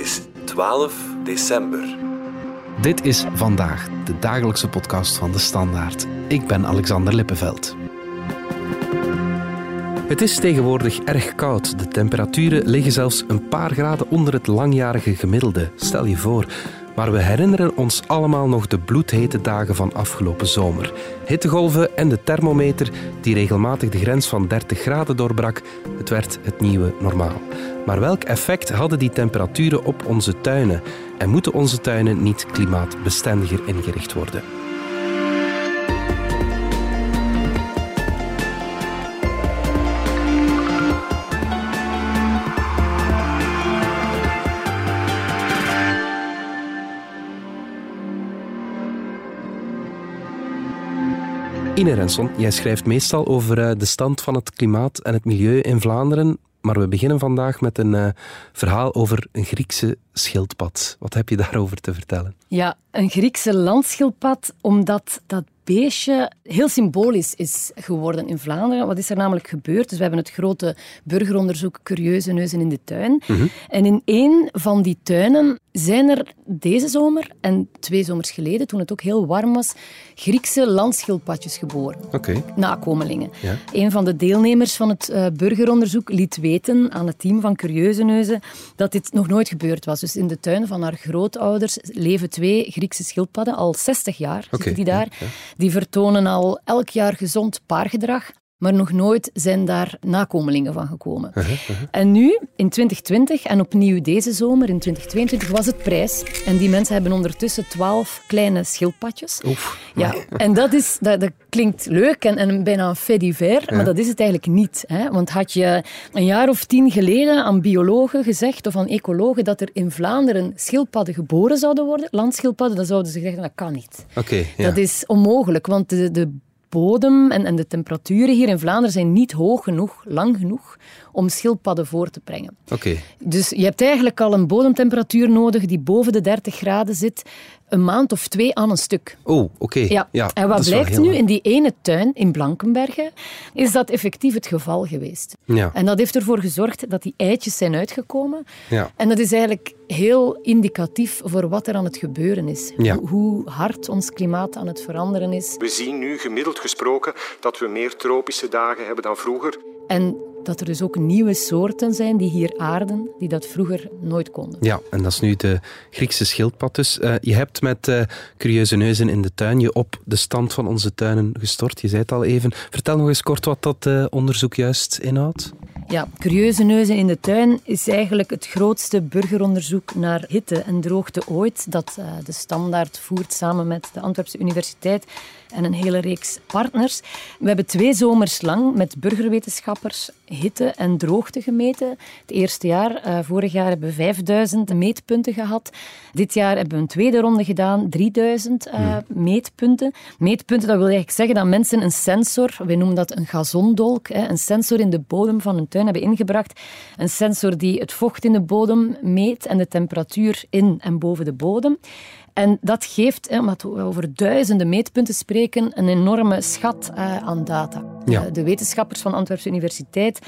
is 12 december. Dit is vandaag de dagelijkse podcast van de Standaard. Ik ben Alexander Lippenveld. Het is tegenwoordig erg koud. De temperaturen liggen zelfs een paar graden onder het langjarige gemiddelde. Stel je voor. Maar we herinneren ons allemaal nog de bloedhete dagen van afgelopen zomer. Hittegolven en de thermometer die regelmatig de grens van 30 graden doorbrak. Het werd het nieuwe normaal. Maar welk effect hadden die temperaturen op onze tuinen? En moeten onze tuinen niet klimaatbestendiger ingericht worden? Ine Renson, jij schrijft meestal over eh, de stand van het klimaat en het milieu in Vlaanderen. Maar we beginnen vandaag met een uh, verhaal over een Griekse schildpad. Wat heb je daarover te vertellen? Ja, een Griekse landschildpad, omdat dat beestje heel symbolisch is geworden in Vlaanderen. Wat is er namelijk gebeurd? Dus we hebben het grote burgeronderzoek Curieuze Neuzen in de Tuin. Mhm. En in één van die tuinen zijn er deze zomer en twee zomers geleden, toen het ook heel warm was, Griekse landschildpadjes geboren. Oké. Nakomelingen. Ja. Een van de deelnemers van het eh, burgeronderzoek liet weten aan het team van Curieuze Neuzen dat dit nog nooit gebeurd was. Dus in de tuin van haar grootouders leven twee Griekse schildpadden, al 60 jaar die daar. ja, ja. Die vertonen al elk jaar gezond paargedrag, maar nog nooit zijn daar nakomelingen van gekomen. En nu, in 2020 en opnieuw deze zomer, in 2022, was het prijs. En die mensen hebben ondertussen twaalf kleine schildpadjes. Oef. Ja, en dat, is, dat, dat klinkt leuk en, en bijna een fait divers, maar dat is het eigenlijk niet. Hè? Want had je een jaar of tien geleden aan biologen gezegd of aan ecologen dat er in Vlaanderen schildpadden geboren zouden worden, landschildpadden, dan zouden ze zeggen dat kan niet. Oké, ja. Dat is onmogelijk, want de, de bodem en, en de temperaturen hier in Vlaanderen zijn niet hoog genoeg, lang genoeg, om schildpadden voor te brengen. Oké. Dus je hebt eigenlijk al een bodemtemperatuur nodig die boven de 30 graden zit, een maand of twee aan een stuk. Oh, oké. Ja. en wat blijkt nu in die ene tuin in Blankenberge, is dat effectief het geval geweest. Ja. En dat heeft ervoor gezorgd dat die eitjes zijn uitgekomen. Ja. En dat is eigenlijk heel indicatief voor wat er aan het gebeuren is. Ja. Hoe, hoe hard ons klimaat aan het veranderen is. We zien nu gemiddeld gesproken dat we meer tropische dagen hebben dan vroeger. En dat er dus ook nieuwe soorten zijn die hier aarden, die dat vroeger nooit konden. Ja, en dat is nu de Griekse schildpad dus. Eh, je hebt met eh, Curieuze Neuzen in de tuin je op de stand van onze tuinen gestort. Je zei het al even. Vertel nog eens kort wat dat eh, onderzoek juist inhoudt. Ja, Curieuze Neuzen in de Tuin is eigenlijk het grootste burgeronderzoek naar hitte en droogte ooit, dat de Standaard voert samen met de Antwerpse Universiteit en een hele reeks partners. We hebben twee zomers lang met burgerwetenschappers hitte en droogte gemeten. Het eerste jaar, eh, vorig jaar, hebben we 5000 meetpunten gehad. Dit jaar hebben we een tweede ronde gedaan, 3000 eh, meetpunten. Meetpunten, dat wil eigenlijk zeggen dat mensen een sensor, wij noemen dat een gazondolk, hè, een sensor in de bodem van een tuin hebben ingebracht. Een sensor die het vocht in de bodem meet en de temperatuur in en boven de bodem. En dat geeft, omdat we over duizenden meetpunten spreken, een enorme schat eh, aan data. Ja. Eh, de wetenschappers van Antwerpse Universiteit,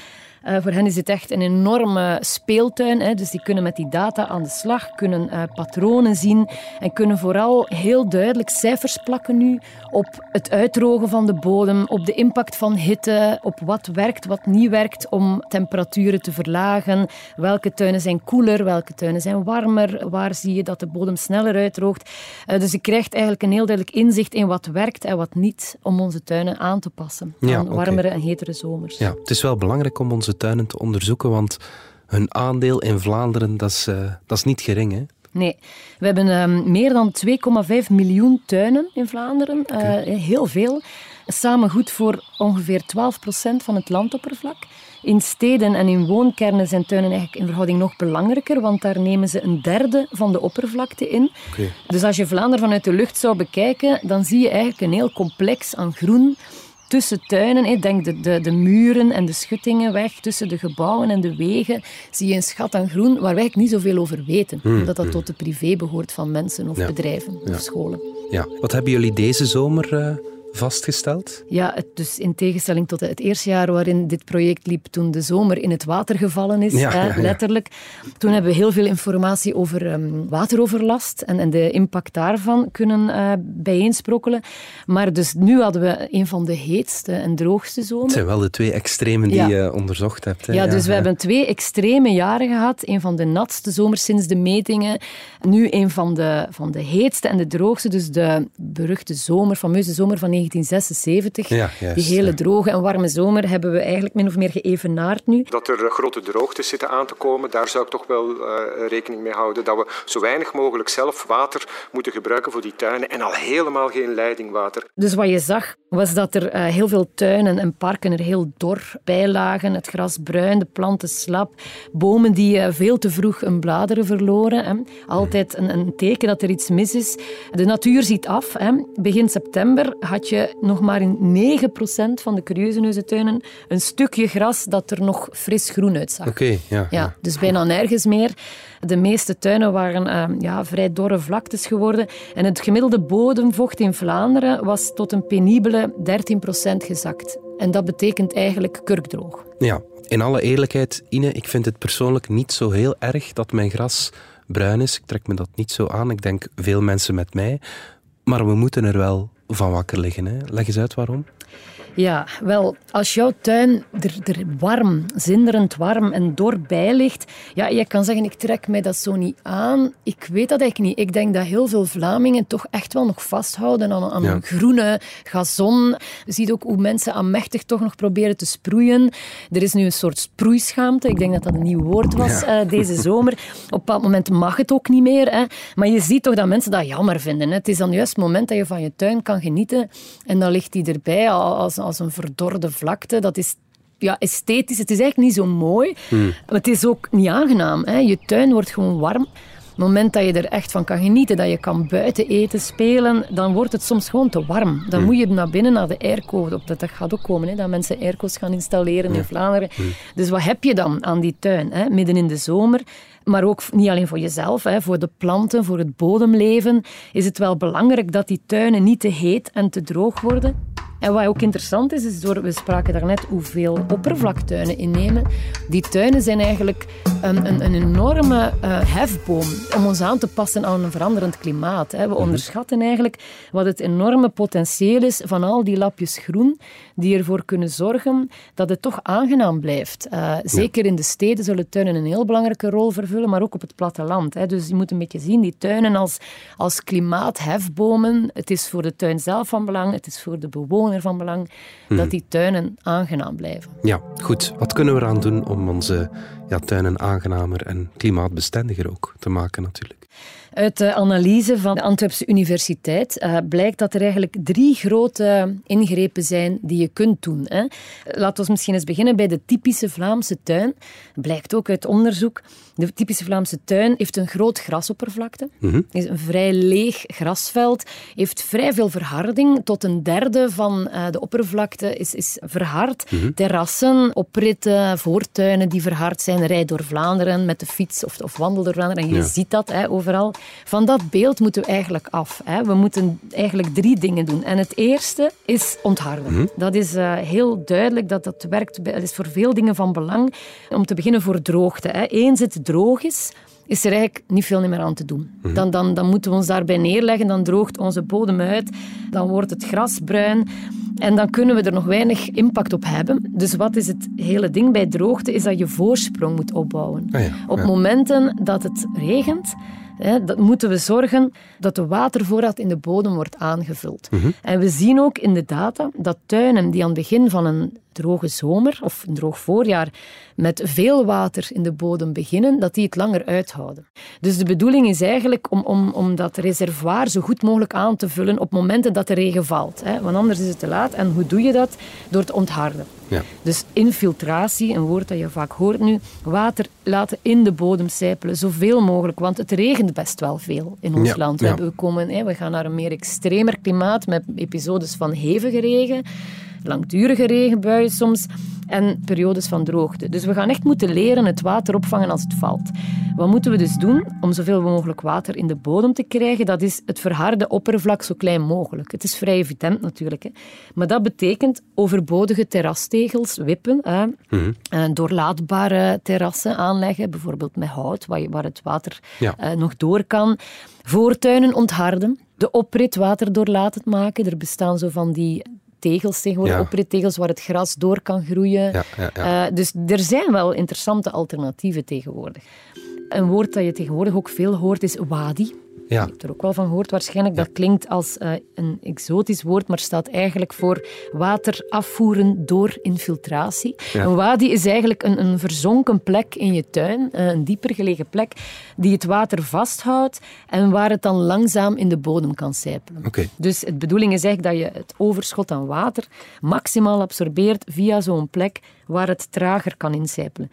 eh, voor hen is dit echt een enorme speeltuin. Hè, dus die kunnen met die data aan de slag, kunnen eh, patronen zien en kunnen vooral heel duidelijk cijfers plakken nu op het uitdrogen van de bodem, op de impact van hitte, op wat werkt, wat niet werkt om temperaturen te verlagen. Welke tuinen zijn koeler, welke tuinen zijn warmer, waar zie je dat de bodem sneller uitdroogt. Eh, dus je krijgt eigenlijk een heel duidelijk inzicht in wat werkt en wat niet om onze tuinen aan te passen Ja, aan warmere en hetere zomers. Ja, het is wel belangrijk om onze tuinen te onderzoeken, want hun aandeel in Vlaanderen, dat is, eh, dat is niet gering. Hè? Nee, we hebben ehm, meer dan 2,5 miljoen tuinen in Vlaanderen. Eh, heel veel. Samen goed voor ongeveer 12 procent van het landoppervlak. In steden en in woonkernen zijn tuinen eigenlijk in verhouding nog belangrijker, want daar nemen ze een derde van de oppervlakte in. Oké. Dus als je Vlaanderen vanuit de lucht zou bekijken, dan zie je eigenlijk een heel complex aan groen tussen tuinen. hè. Denk de, de, de muren en de schuttingen weg, tussen de gebouwen en de wegen, zie je een schat aan groen waar wij niet zoveel over weten. Omdat dat tot de privé behoort van mensen of Ja. bedrijven Ja. of scholen. Ja. Wat hebben jullie deze zomer eh, vastgesteld? Ja, het, dus in tegenstelling tot het eerste jaar waarin dit project liep, toen de zomer in het water gevallen is, Ja, hè, ja, ja. letterlijk. Toen hebben we heel veel informatie over ehm, wateroverlast en, en de impact daarvan kunnen eh bijeensprokkelen. Maar dus nu hadden we een van de heetste en droogste Het zomers. zijn wel de twee extremen die je onderzocht hebt. Hè? Ja, dus we hebben twee extreme jaren gehad. Een van de natste zomers sinds de metingen. Nu een van de, van de heetste en de droogste. Dus de beruchte zomer, fameuze zomer van 1976. Ja, juist, Die hele ja. droge en warme zomer hebben we eigenlijk min of meer geëvenaard nu. Dat er eh, grote droogtes zitten aan te komen, daar zou ik toch wel eh, rekening mee houden. Dat we zo weinig mogelijk zelf water moeten gebruiken voor die tuinen en al helemaal geen leidingwater. Dus wat je zag, was dat er eh, heel veel tuinen en parken er heel dor bij lagen. Het gras bruin, de planten slap. Bomen die eh, veel te vroeg hun bladeren verloren. Hè. Altijd een, een teken dat er iets mis is. De natuur ziet af. Hè. Begin september had je nog maar in 9% van de curieuzeneuzentuinen een stukje gras dat er nog fris groen uitzag. Oké, ja. Ja, dus bijna nergens meer. De meeste tuinen waren eh, ja, vrij dorre vlaktes geworden. En het gemiddelde bodemvocht in Vlaanderen was tot een penibele 13% gezakt. En dat betekent eigenlijk kurkdroog. Ja, in alle eerlijkheid, Ine, ik vind het persoonlijk niet zo heel erg dat mijn gras bruin is. Ik trek me dat niet zo aan. Ik denk veel mensen met mij. Maar we moeten er wel van wakker liggen. Hè? Leg eens uit waarom. Ja, wel, als jouw tuin er, er warm, zinderend warm en dor bij ligt, ja, je kan zeggen, ik trek mij dat zo niet aan. Ik weet dat eigenlijk niet. Ik denk dat heel veel Vlamingen toch echt wel nog vasthouden aan, aan Ja. een groene gazon. Je ziet ook hoe mensen aanmächtig toch nog proberen te sproeien. Er is nu een soort sproeischaamte. Ik denk dat dat een nieuw woord was Ja. eh, deze zomer. Op een bepaald moment mag het ook niet meer. Hè. Maar je ziet toch dat mensen dat jammer vinden. Hè. Het is dan juist het moment dat je van je tuin kan genieten. En dan ligt die erbij als, als een verdorde vlakte. Dat is ja, esthetisch. Het is eigenlijk niet zo mooi. Maar het is ook niet aangenaam. Hè. Je tuin wordt gewoon warm. Op het moment dat je er echt van kan genieten, dat je kan buiten eten, spelen, dan wordt het soms gewoon te warm. Dan moet je naar binnen, naar de airco. Dat, dat gaat ook komen, hè, dat mensen airco's gaan installeren in Vlaanderen. Dus wat heb je dan aan die tuin, hè, midden in de zomer? Maar ook niet alleen voor jezelf, hè, voor de planten, voor het bodemleven, is het wel belangrijk dat die tuinen niet te heet en te droog worden. En wat ook interessant is, is door, we spraken daarnet hoeveel oppervlaktuinen innemen. Die tuinen zijn eigenlijk een, een, een enorme eh, hefboom om ons aan te passen aan een veranderend klimaat. Hè. We onderschatten eigenlijk wat het enorme potentieel is van al die lapjes groen die ervoor kunnen zorgen dat het toch aangenaam blijft. Eh, zeker in de steden zullen tuinen een heel belangrijke rol vervullen, maar ook op het platteland. Hè. Dus je moet een beetje zien, die tuinen als, als klimaathefbomen. Het is voor de tuin zelf van belang, het is voor de van belang dat die tuinen aangenaam blijven. Ja, goed. Wat kunnen we eraan doen om onze ja, tuinen aangenamer en klimaatbestendiger ook te maken natuurlijk? Uit de analyse van de Antwerpse Universiteit eh, blijkt dat er eigenlijk drie grote ingrepen zijn die je kunt doen. Hè. Laten we misschien eens beginnen bij de typische Vlaamse tuin. Blijkt ook uit onderzoek. De typische Vlaamse tuin heeft een groot grasoppervlakte. Is een vrij leeg grasveld. Heeft vrij veel verharding. Tot een derde van eh, de oppervlakte is, is verhard. Terrassen, opritten, voortuinen die verhard zijn. Rij door Vlaanderen met de fiets of, of wandel door Vlaanderen. En je Ja. ziet dat hè, overal. Van dat beeld moeten we eigenlijk af. Hè. We moeten eigenlijk drie dingen doen. En het eerste is ontharden. Dat is eh, heel duidelijk dat dat werkt. Dat is voor veel dingen van belang. Om te beginnen voor droogte. Hè. Eens het droog is, is er eigenlijk niet veel meer aan te doen. Dan, dan, dan moeten we ons daarbij neerleggen, dan droogt onze bodem uit, dan wordt het gras bruin en dan kunnen we er nog weinig impact op hebben. Dus wat is het hele ding bij droogte, is dat je voorsprong moet opbouwen. Ah ja, Op momenten dat het regent, hè, dat moeten we zorgen dat de watervoorraad in de bodem wordt aangevuld. En we zien ook in de data dat tuinen die aan het begin van een droge zomer of een droog voorjaar met veel water in de bodem beginnen, dat die het langer uithouden. Dus de bedoeling is eigenlijk om, om, om dat reservoir zo goed mogelijk aan te vullen op momenten dat de regen valt. Hè? Want anders is het te laat. En hoe doe je dat? Door het ontharden. Ja. Dus infiltratie, een woord dat je vaak hoort nu, water laten in de bodem sijpelen, zoveel mogelijk, want het regent best wel veel in ons Ja, land. We, ja. hebben- we, komen, hè, we gaan naar een meer extremer klimaat met episodes van hevige regen. Langdurige regenbuien soms en periodes van droogte. Dus we gaan echt moeten leren het water opvangen als het valt. Wat moeten we dus doen om zoveel mogelijk water in de bodem te krijgen? Dat is het verharde oppervlak zo klein mogelijk. Het is vrij evident natuurlijk. Hè. Maar dat betekent overbodige terrastegels wippen, hè. Mm doorlaatbare terrassen aanleggen, bijvoorbeeld met hout, waar het water eh, nog door kan. Voortuinen ontharden, de oprit waterdoorlatend maken. Er bestaan zo van die tegels tegenwoordig, ja. oprittegels waar het gras door kan groeien. Ja, uh, dus er zijn wel interessante alternatieven tegenwoordig. Een woord dat je tegenwoordig ook veel hoort is wadi. Ja. Je hebt er ook wel van gehoord waarschijnlijk. Dat klinkt als uh, een exotisch woord, maar staat eigenlijk voor water afvoeren door infiltratie. Een wadi is eigenlijk een, een verzonken plek in je tuin, uh, een dieper gelegen plek, die het water vasthoudt en waar het dan langzaam in de bodem kan sijpelen. Okay. Dus de bedoeling is echt dat je het overschot aan water maximaal absorbeert via zo'n plek waar het trager kan insijpelen.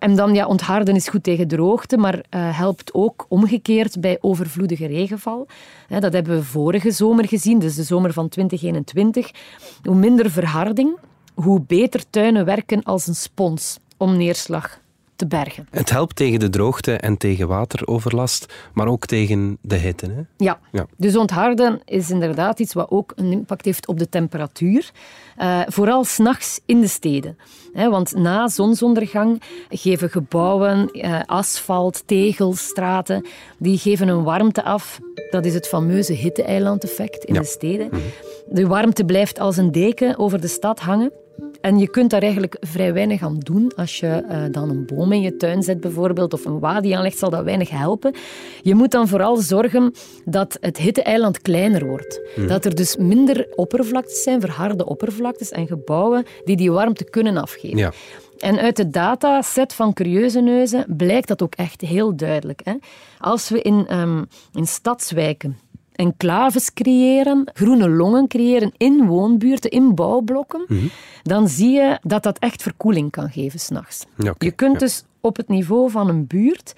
En dan, ja, ontharden is goed tegen droogte, maar uh, helpt ook omgekeerd bij overvloedige regenval. dat hebben we vorige zomer gezien, dus de zomer van 2021. Hoe minder verharding, hoe beter tuinen werken als een spons om neerslag te bergen. Het helpt tegen de droogte en tegen wateroverlast, maar ook tegen de hitte. Hè? Ja. ja. dus ontharden is inderdaad iets wat ook een impact heeft op de temperatuur. Uh, vooral s'nachts in de steden. want na zonsondergang geven gebouwen, uh, asfalt, tegels, straten, die geven een warmte af. Dat is het fameuze hitte-eiland-effect in de steden. Mhm. De warmte blijft als een deken over de stad hangen. En je kunt daar eigenlijk vrij weinig aan doen. Als je uh, dan een boom in je tuin zet bijvoorbeeld, of een wadi aanlegt, zal dat weinig helpen. Je moet dan vooral zorgen dat het hitte-eiland kleiner wordt. Hmm. Dat er dus minder oppervlaktes zijn, verharde oppervlaktes en gebouwen die die warmte kunnen afgeven. Ja. En uit de dataset van Curieuze Neuzen blijkt dat ook echt heel duidelijk. Hè? Als we in, um, in stadswijken enclaves creëren, groene longen creëren in woonbuurten, in bouwblokken, mhm. dan zie je dat dat echt verkoeling kan geven s'nachts. Ja, je kunt dus op het niveau van een buurt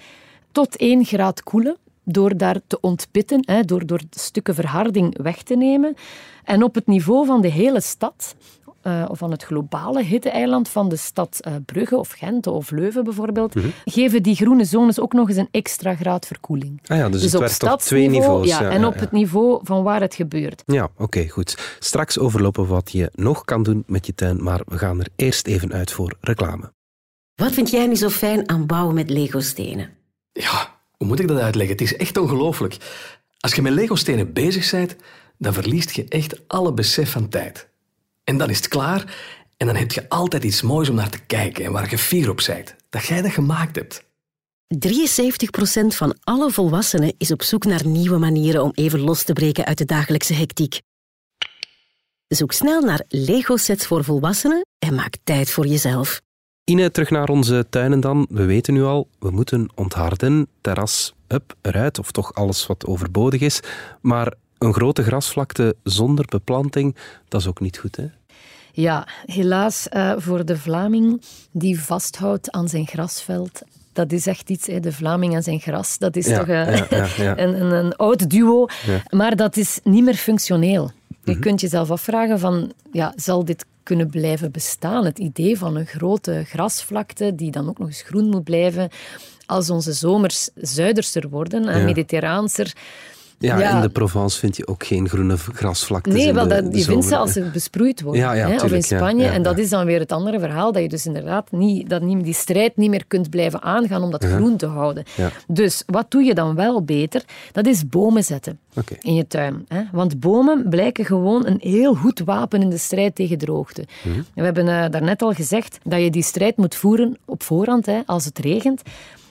tot 1 graad koelen door daar te ontpitten, hè, door, door stukken verharding weg te nemen. En op het niveau van de hele stad uh, of van het globale hitte-eiland van de stad uh, Brugge of Gent of Leuven bijvoorbeeld, mhm. geven die groene zones ook nog eens een extra graad verkoeling. Ah ja, dus, dus het op werkt op twee niveaus. Ja, en op het niveau van waar het gebeurt. Ja, oké, goed. Straks overlopen wat je nog kan doen met je tuin, maar we gaan er eerst even uit voor reclame. Wat vind jij nu zo fijn aan bouwen met Lego-stenen? Ja, hoe moet ik dat uitleggen? Het is echt ongelooflijk. Als je met Lego-stenen bezig bent, dan verliest je echt alle besef van tijd. En dan is het klaar en dan heb je altijd iets moois om naar te kijken en waar je fier op bent. Dat jij dat gemaakt hebt. 73% van alle volwassenen is op zoek naar nieuwe manieren om even los te breken uit de dagelijkse hectiek. Zoek snel naar Lego-sets voor volwassenen en maak tijd voor jezelf. Ine, terug naar onze tuinen dan. We weten nu al, we moeten ontharden, terras, up, eruit, of toch alles wat overbodig is. Maar een grote grasvlakte zonder beplanting, dat is ook niet goed, hè? Ja, helaas uh, voor de Vlaming die vasthoudt aan zijn grasveld. Dat is echt iets, hè, de Vlaming en zijn gras. Dat is toch uh, ja, ja, een, een, een, oud duo. Maar dat is niet meer functioneel. Je mhm. kunt jezelf afvragen van, ja, zal dit kunnen blijven bestaan? Het idee van een grote grasvlakte die dan ook nog eens groen moet blijven. Als onze zomers zuiderster worden en mediterraanser, ja, in de Provence vind je ook geen groene grasvlaktes. Nee, wel, dat, je vindt ze als ze besproeid worden. hè, of in Spanje. en dat is dan weer het andere verhaal, dat je dus inderdaad niet, dat niet, die strijd niet meer kunt blijven aangaan om dat groen te houden. Dus wat doe je dan wel beter? Dat is bomen zetten in je tuin. Hè? Want bomen blijken gewoon een heel goed wapen in de strijd tegen droogte. Mhm. We hebben uh, daarnet al gezegd dat je die strijd moet voeren op voorhand, hè, als het regent.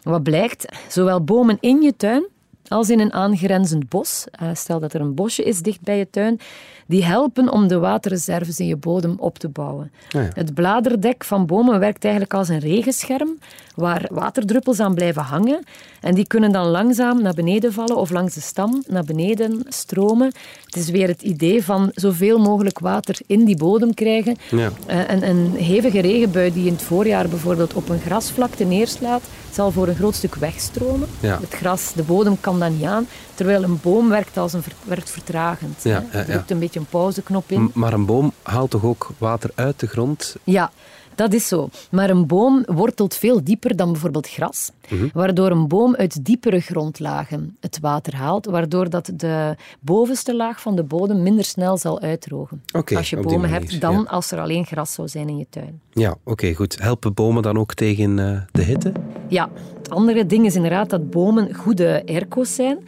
Wat blijkt? Zowel bomen in je tuin als in een aangrenzend bos. Eh, stel dat er een bosje is dicht bij je tuin, die helpen om de waterreserves in je bodem op te bouwen. Ah, ja. Het bladerdek van bomen werkt eigenlijk als een regenscherm, waar waterdruppels aan blijven hangen. En die kunnen dan langzaam naar beneden vallen of langs de stam naar beneden stromen. Het is weer het idee van zoveel mogelijk water in die bodem krijgen. Ja. Uh, een, een hevige regenbui die in het voorjaar bijvoorbeeld op een grasvlakte neerslaat, zal voor een groot stuk wegstromen. Het gras, de bodem kan dat niet aan. Terwijl een boom werkt, als een ver, werkt vertragend. Ja, hè. ja, ja. Drukt een beetje een pauzeknop in. M- Maar een boom haalt toch ook water uit de grond? Ja, dat is zo. Maar een boom wortelt veel dieper dan bijvoorbeeld gras, Mhm. waardoor een boom uit diepere grondlagen het water haalt, waardoor dat de bovenste laag van de bodem minder snel zal uitdrogen. Als je bomen hebt, dan ja. als er alleen gras zou zijn in je tuin. Ja, oké, goed. Helpen bomen dan ook tegen eh, de hitte? Ja, andere ding is inderdaad dat bomen goede airco's zijn.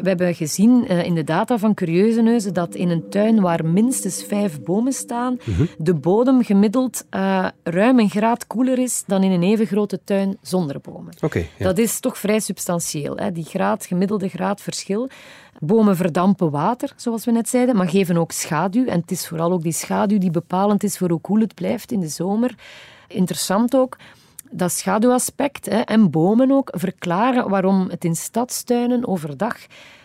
We hebben gezien eh, in de data van Curieuze Neuzen dat in een tuin waar minstens vijf bomen staan, de bodem gemiddeld eh, ruim een graad koeler is dan in een even grote tuin zonder bomen. Oké, ja. Dat is toch vrij substantieel, hè? die graad, gemiddelde graad verschil. Bomen verdampen water, zoals we net zeiden, maar geven ook schaduw. En het is vooral ook die schaduw die bepalend is voor hoe koel het blijft in de zomer. Interessant ook, dat schaduwaspect hè, en bomen ook verklaren waarom het in stadstuinen overdag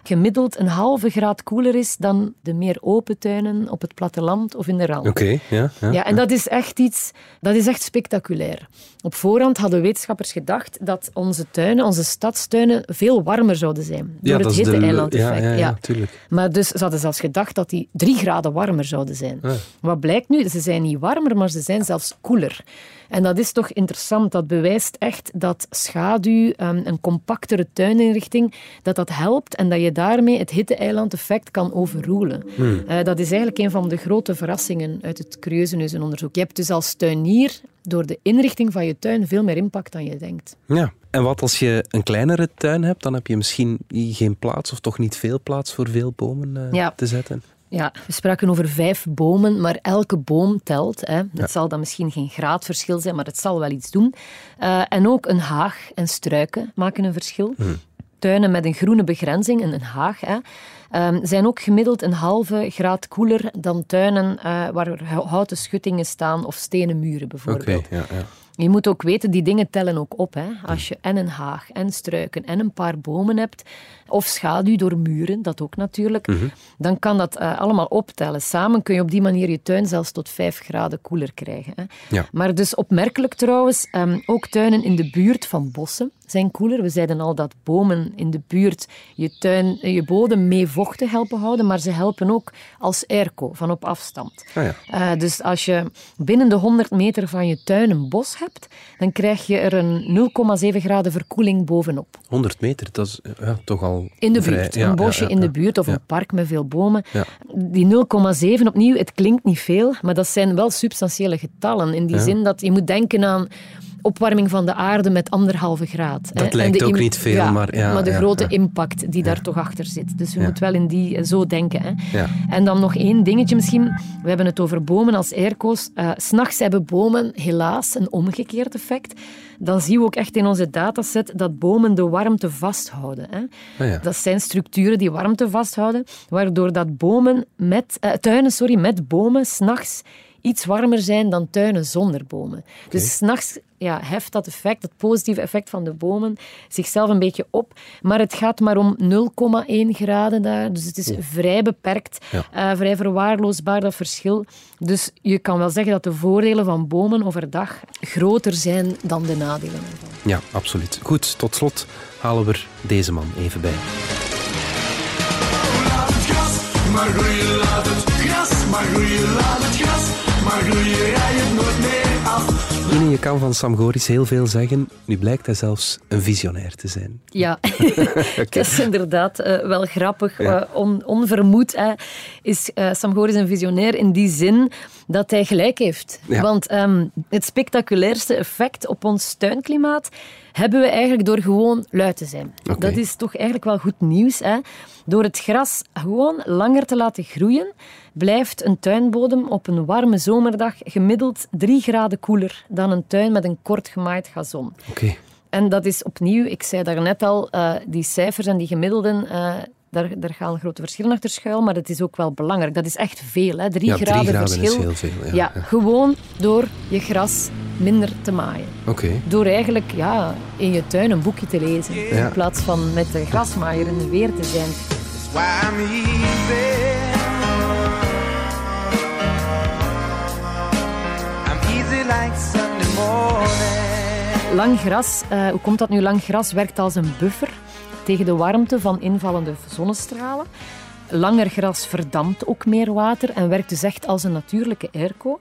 gemiddeld een halve graad koeler is dan de meer open tuinen op het platteland of in de rand. Oké, ja. ja. Ja, en dat is echt iets, dat is echt spectaculair. Op voorhand hadden wetenschappers gedacht dat onze tuinen, onze stadstuinen, veel warmer zouden zijn. Door Ja, het hitte-eiland-effect. ja, ja, ja, tuurlijk. Maar dus ze hadden zelfs gedacht dat die drie graden warmer zouden zijn. Ah. Wat blijkt nu? Ze zijn niet warmer, maar ze zijn zelfs koeler. En dat is toch interessant. Dat bewijst echt dat schaduw, ehm, een compactere tuininrichting, dat dat helpt en dat je daarmee het hitte-eiland-effect kan overroelen. Hmm. Eh, dat is eigenlijk een van de grote verrassingen uit het Curieuzeneuzenonderzoek. Je hebt dus als tuinier door de inrichting van je tuin veel meer impact dan je denkt. Ja. En wat als je een kleinere tuin hebt, dan heb je misschien geen plaats of toch niet veel plaats voor veel bomen eh, Ja. te zetten. Ja, we spraken over vijf bomen, maar elke boom telt. Hè. Het zal dan misschien geen graadverschil zijn, maar het zal wel iets doen. Eh, en ook een haag en struiken maken een verschil. Tuinen met een groene begrenzing en een haag hè, ehm, zijn ook gemiddeld een halve graad koeler dan tuinen eh, waar hou- houten schuttingen staan of stenen muren bijvoorbeeld. ja, ja. Je moet ook weten, die dingen tellen ook op. Hè. Als je en een haag en struiken en een paar bomen hebt, of schaduw door muren, dat ook natuurlijk, dan kan dat eh, allemaal optellen. Samen kun je op die manier je tuin zelfs tot 5 graden koeler krijgen. Hè. Ja. Maar dus opmerkelijk trouwens, ehm, ook tuinen in de buurt van bossen zijn koeler. We zeiden al dat bomen in de buurt je, tuin, eh, je bodem mee vochtig helpen houden, maar ze helpen ook als airco, van op afstand. Ah, ja. Eh, dus als je binnen de 100 meter van je tuin een bos hebt, dan krijg je er een 0,7 graden verkoeling bovenop. 100 meter, dat is eh, ja, toch al In de vrij- buurt. ja, een bosje ja, in de buurt of een park met veel bomen. Die 0,7 opnieuw, het klinkt niet veel, maar dat zijn wel substantiële getallen. In die zin dat je moet denken aan opwarming van de aarde met anderhalve graad. Dat lijkt de ook niet veel, maar ja, de ja, grote impact die daar toch achter zit. Dus je moet wel in die eh, zo denken. Hè. Ja. En dan nog één dingetje misschien. We hebben het over bomen als airco's. Eh, S S'nachts hebben bomen helaas een omgekeerd effect. Dan zien we ook echt in onze dataset dat bomen de warmte vasthouden. Hè. Ja. Dat zijn structuren die warmte vasthouden, waardoor dat bomen met, eh, tuinen sorry, met bomen s'nachts iets warmer zijn dan tuinen zonder bomen. Dus s'nachts ja, heft dat effect, dat positieve effect van de bomen, zichzelf een beetje op. Maar het gaat maar om 0,1 graden daar. Dus het is vrij beperkt, Ja. eh, vrij verwaarloosbaar, dat verschil. Dus je kan wel zeggen dat de voordelen van bomen overdag groter zijn dan de nadelen ervan. Ja, absoluut. Goed, tot slot halen we er deze man even bij. Laat het gras maar groeien, laat het gras maar groeien, laat het gras rij het nooit meer af. Je kan van Sam Goris heel veel zeggen. Nu blijkt hij zelfs een visionair te zijn. Ja, dat is inderdaad eh, wel grappig. Ja. Eh, on- onvermoed hè, is eh, Sam Goris een visionair in die zin dat hij gelijk heeft. Ja. Want ehm, het spectaculairste effect op ons tuinklimaat hebben we eigenlijk door gewoon lui te zijn. Dat is toch eigenlijk wel goed nieuws. Hè? Door het gras gewoon langer te laten groeien, blijft een tuinbodem op een warme zomerdag gemiddeld drie graden koeler dan een tuin met een kort gemaaid gazon. Oké. En dat is opnieuw, ik zei daarnet al, eh, die cijfers en die gemiddelden, eh, daar, daar gaan grote verschillen achter schuil, maar het is ook wel belangrijk. Dat is echt veel, hè? Drie Ja, drie graden graden is heel veel, ja, Ja, ja. gewoon door je gras minder te maaien. Oké. Door eigenlijk ja, in je tuin een boekje te lezen, in plaats van met de grasmaaier in de weer te zijn. Lang gras, eh, hoe komt dat nu? Lang gras werkt als een buffer. Tegen de warmte van invallende zonnestralen. Langer gras verdampt ook meer water en werkt dus echt als een natuurlijke airco.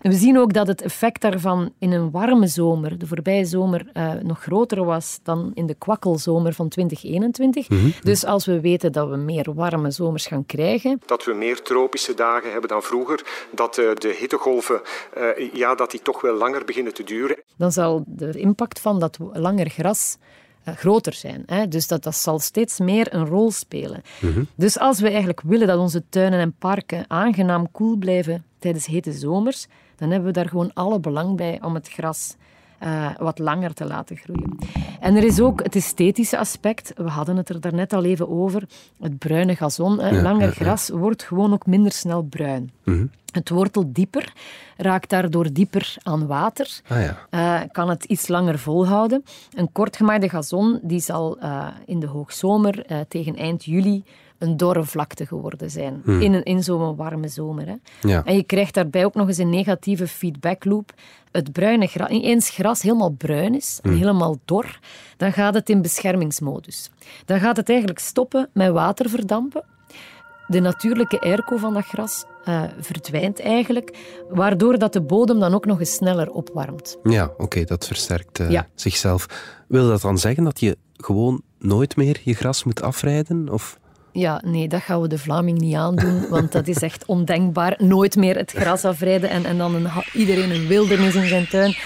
En we zien ook dat het effect daarvan in een warme zomer, de voorbije zomer, uh, nog groter was dan in de kwakkelzomer van 2021. Dus als we weten dat we meer warme zomers gaan krijgen... Dat we meer tropische dagen hebben dan vroeger, dat uh, de hittegolven uh, ja, dat die toch wel langer beginnen te duren. Dan zal de impact van dat langer gras groter zijn. Hè? Dus dat, dat zal steeds meer een rol spelen. Mhm. Dus als we eigenlijk willen dat onze tuinen en parken aangenaam koel blijven tijdens hete zomers, dan hebben we daar gewoon alle belang bij om het gras uh, wat langer te laten groeien. En er is ook het esthetische aspect. We hadden het er daarnet al even over. Het bruine gazon. Ja, langer ja, ja. gras, wordt gewoon ook minder snel bruin. Mhm. Het wortelt dieper, raakt daardoor dieper aan water. Ah ja. Eh, kan het iets langer volhouden. Een kortgemaaide gazon die zal eh, in de hoogzomer eh, tegen eind juli een dorre vlakte geworden zijn. In, een- in zo'n warme zomer. Hè. Ja. En je krijgt daarbij ook nog eens een negatieve feedbackloop. Het bruine gras, eens gras helemaal bruin is en helemaal dor, dan gaat het in beschermingsmodus. Dan gaat het eigenlijk stoppen met water verdampen. De natuurlijke airco van dat gras eh, verdwijnt eigenlijk, waardoor dat de bodem dan ook nog eens sneller opwarmt. Ja, oké, dat versterkt eh, Ja. zichzelf. Wil dat dan zeggen dat je gewoon nooit meer je gras moet afrijden? Of... Ja, nee, dat gaan we de Vlaming niet aandoen, want dat is echt ondenkbaar. Nooit meer het gras afrijden en, en dan een, iedereen een wildernis in zijn tuin.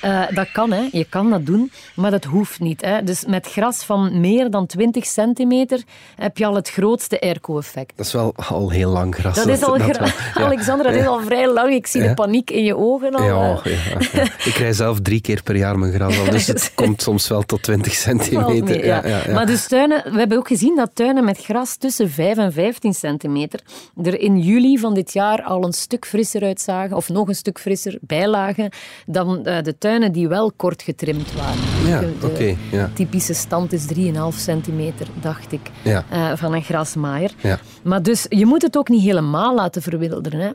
Eh, dat kan, hè. je kan dat doen, maar dat hoeft niet. Hè. Dus met gras van meer dan 20 centimeter heb je al het grootste airco-effect. Dat is wel al heel lang gras. Dat is al, gra- wel, ja. Alexander, dat is al vrij lang. Ik zie Ja. de paniek in je ogen al. Ja, eh. Ik rij zelf drie keer per jaar mijn gras af, dus het komt soms wel tot 20 Valt centimeter. mee. Maar dus tuinen, we hebben ook gezien dat tuinen met gras tussen 5 en 15 centimeter er in juli van dit jaar al een stuk frisser uitzagen, of nog een stuk frisser bijlagen, dan eh, de tuinen die wel kort getrimd waren. Ja, De- de ja. typische stand is 3,5 centimeter, dacht ik, Ja. eh, van een grasmaaier. Ja. Maar dus, je moet het ook niet helemaal laten verwilderen. Hè.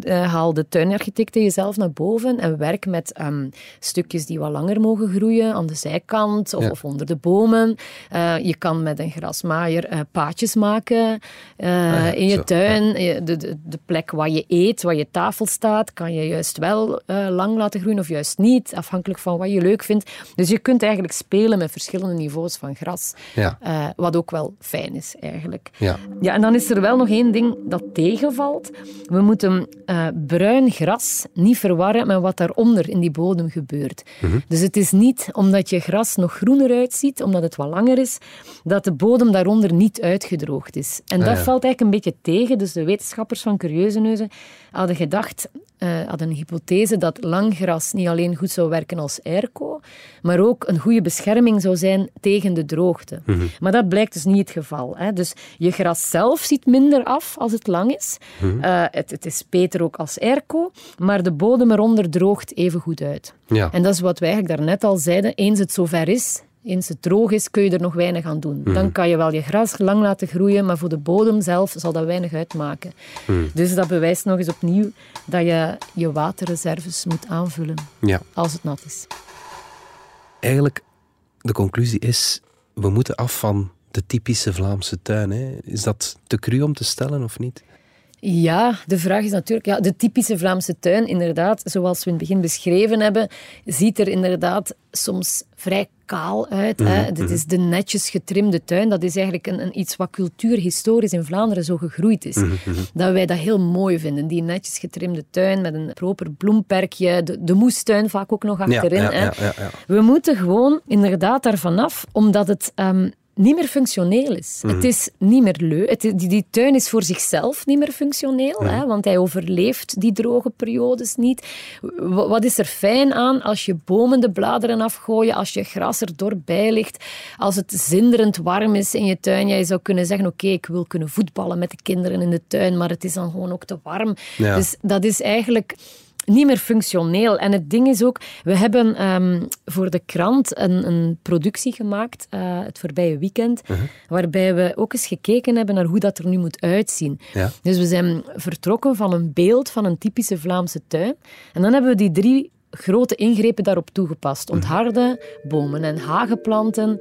Eh, haal de tuinarchitecten jezelf naar boven en werk met ehm, stukjes die wat langer mogen groeien aan de zijkant of, Ja. of onder de bomen. Eh, je kan met een grasmaaier eh, paadjes maken Ah ja, in je zo, tuin. De, de, de plek waar je eet, waar je tafel staat, kan je juist wel lang laten groeien of juist niet, afhankelijk van wat je leuk vindt. Dus je kunt eigenlijk spelen met verschillende niveaus van gras, Ja. Wat ook wel fijn is eigenlijk. Ja. Ja, en dan is er wel nog één ding dat tegenvalt. We moeten eh, bruin gras niet verwarren met wat daaronder in die bodem gebeurt. Dus het is niet omdat je gras nog groener uitziet, omdat het wat langer is, dat de bodem daaronder niet uitgedroogd is. En dat ja. valt eigenlijk een beetje tegen. Dus de wetenschappers van Curieuzeneuzen hadden gedacht, eh, hadden een hypothese dat lang gras niet alleen goed zou werken als airco, maar ook een goede bescherming zou zijn tegen de droogte. Maar dat blijkt dus niet het geval. Hè. Dus je gras zelf ziet minder af als het lang is. Eh, het, het is beter ook als airco, maar de bodem eronder droogt even goed uit. Ja. En dat is wat wij eigenlijk daarnet al zeiden. Eens het zover is, eens het droog is, kun je er nog weinig aan doen. Dan kan je wel je gras lang laten groeien, maar voor de bodem zelf zal dat weinig uitmaken. Dus dat bewijst nog eens opnieuw dat je je waterreserves moet aanvullen ja. als het nat is. Eigenlijk, de conclusie is, we moeten af van de typische Vlaamse tuin. Hè. Is dat te cru om te stellen of niet? Ja, de vraag is natuurlijk, ja, de typische Vlaamse tuin, inderdaad, zoals we in het begin beschreven hebben, ziet er inderdaad soms vrij kaal uit. Hè. Dit is de netjes getrimde tuin. Dat is eigenlijk een, een iets wat cultuurhistorisch in Vlaanderen zo gegroeid is. Dat wij dat heel mooi vinden. Die netjes getrimde tuin met een proper bloemperkje. De, de moestuin vaak ook nog achterin. ja, ja, ja. We moeten gewoon inderdaad daarvan af, omdat het ehm, niet meer functioneel is. Mhm. Het is niet meer leuk. Die, die tuin is voor zichzelf niet meer functioneel, Mhm. hè, want hij overleeft die droge periodes niet. W- wat is er fijn aan als je bomen de bladeren afgooien, als je gras er doorbij ligt, als het zinderend warm is in je tuin? Ja, je zou kunnen zeggen, oké, ik wil kunnen voetballen met de kinderen in de tuin, maar het is dan gewoon ook te warm. Ja. Dus dat is eigenlijk niet meer functioneel. En het ding is ook, we hebben ehm, voor de krant een, een productie gemaakt eh, het voorbije weekend, Uh-huh. waarbij we ook eens gekeken hebben naar hoe dat er nu moet uitzien. Ja. Dus we zijn vertrokken van een beeld van een typische Vlaamse tuin. En dan hebben we die drie grote ingrepen daarop toegepast. Ontharde, bomen en hagenplanten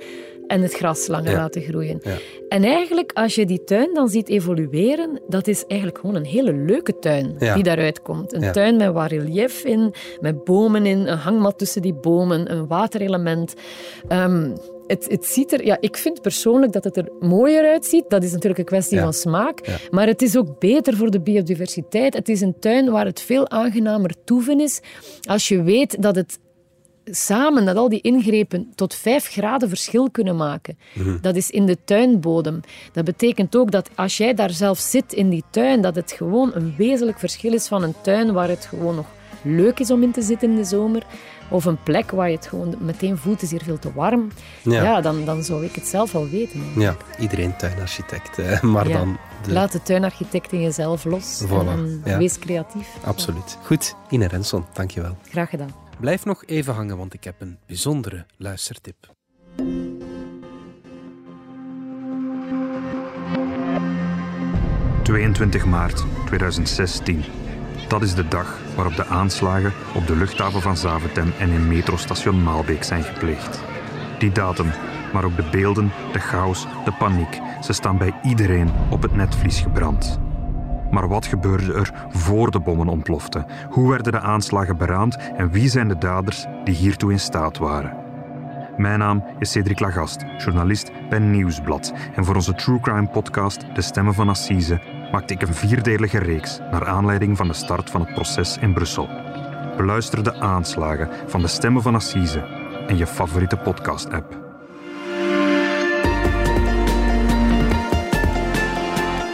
en het gras langer Ja. laten groeien. Ja. En eigenlijk, als je die tuin dan ziet evolueren, dat is eigenlijk gewoon een hele leuke tuin Ja. die daaruit komt. Een tuin met wat relief in, met bomen in, een hangmat tussen die bomen, een waterelement. Ehm, het, het ziet er, ja, ik vind persoonlijk dat het er mooier uitziet. Dat is natuurlijk een kwestie Ja. van smaak. Ja. Maar het is ook beter voor de biodiversiteit. Het is een tuin waar het veel aangenamer toeven is. Als je weet dat het samen, dat al die ingrepen tot 5 graden verschil kunnen maken. Dat is in de tuinbodem. Dat betekent ook dat als jij daar zelf zit in die tuin, dat het gewoon een wezenlijk verschil is van een tuin waar het gewoon nog leuk is om in te zitten in de zomer. Of een plek waar je het gewoon meteen voelt, is hier veel te warm. Ja. Ja, dan, dan zou ik het zelf wel weten. Ja, iedereen tuinarchitect. Maar Ja. dan de... Laat de tuinarchitect in jezelf los. Voilà, En, en ja. wees creatief. Absoluut. Goed, Ine Renson, dankjewel. Graag gedaan. Blijf nog even hangen, want ik heb een bijzondere luistertip. ...22 maart 2016. Dat is de dag waarop de aanslagen op de luchthaven van Zaventem en in metrostation Maalbeek zijn gepleegd. Die datum, maar ook de beelden, de chaos, de paniek, ze staan bij iedereen op het netvlies gebrand. Maar wat gebeurde er voor de bommen ontploften? Hoe werden de aanslagen beraamd en wie zijn de daders die hiertoe in staat waren? Mijn naam is Cedric Lagast, journalist bij Nieuwsblad. En voor onze True Crime podcast De Stemmen van Assise maakte ik een vierdelige reeks naar aanleiding van de start van het proces in Brussel. Beluister de aanslagen van De Stemmen van Assise in je favoriete podcast-app.